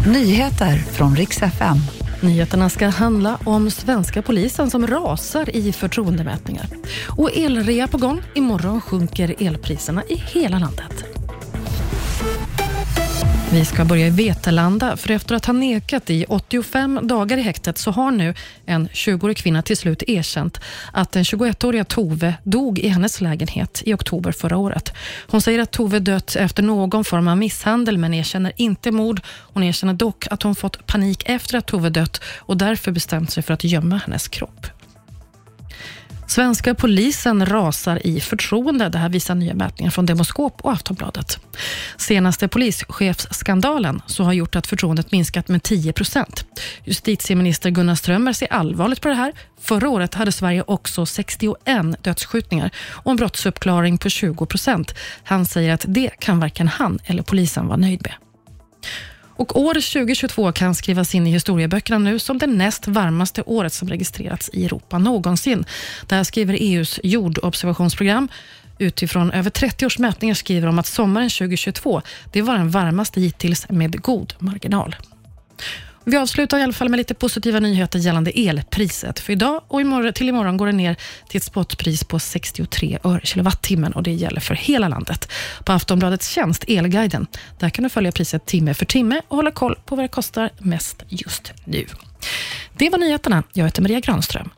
Nyheter från riks FM. Nyheterna ska handla om svenska polisen som rasar i förtroendemätningar. Och elrea på gång. Imorgon sjunker elpriserna i hela landet. Vi ska börja i Vetelanda, för efter att ha nekat i 85 dagar i häktet så har nu en 20-årig kvinna till slut erkänt att den 21-åriga Tove dog i hennes lägenhet i oktober förra året. Hon säger att Tove dött efter någon form av misshandel men erkänner inte mord. Hon erkänner dock att hon fått panik efter att Tove dött och därför bestämt sig för att gömma hennes kropp. Svenska polisen rasar i förtroende. Det här visar nya mätningar från Demoskop och Aftonbladet. Senaste polischefsskandalen så har gjort att förtroendet minskat med 10 procent. Justitieminister Gunnar Strömmer ser allvarligt på det här. Förra året hade Sverige också 61 dödsskjutningar och en brottsuppklaring på 20 procent. Han säger att det kan varken han eller polisen vara nöjd med. Och år 2022 kan skrivas in i historieböckerna nu som det näst varmaste året som registrerats i Europa någonsin. Det här skriver EUs jordobservationsprogram. Utifrån över 30 års mätningar skriver de att sommaren 2022 det var den varmaste hittills med god marginal. Vi avslutar i alla fall med lite positiva nyheter gällande elpriset. För idag och imorgon, till imorgon går det ner till ett spotpris på 63 öre kilowattimmen och det gäller för hela landet. På Aftonbladets tjänst Elguiden, där kan du följa priset timme för timme och hålla koll på vad det kostar mest just nu. Det var nyheterna. Jag heter Maria Granström.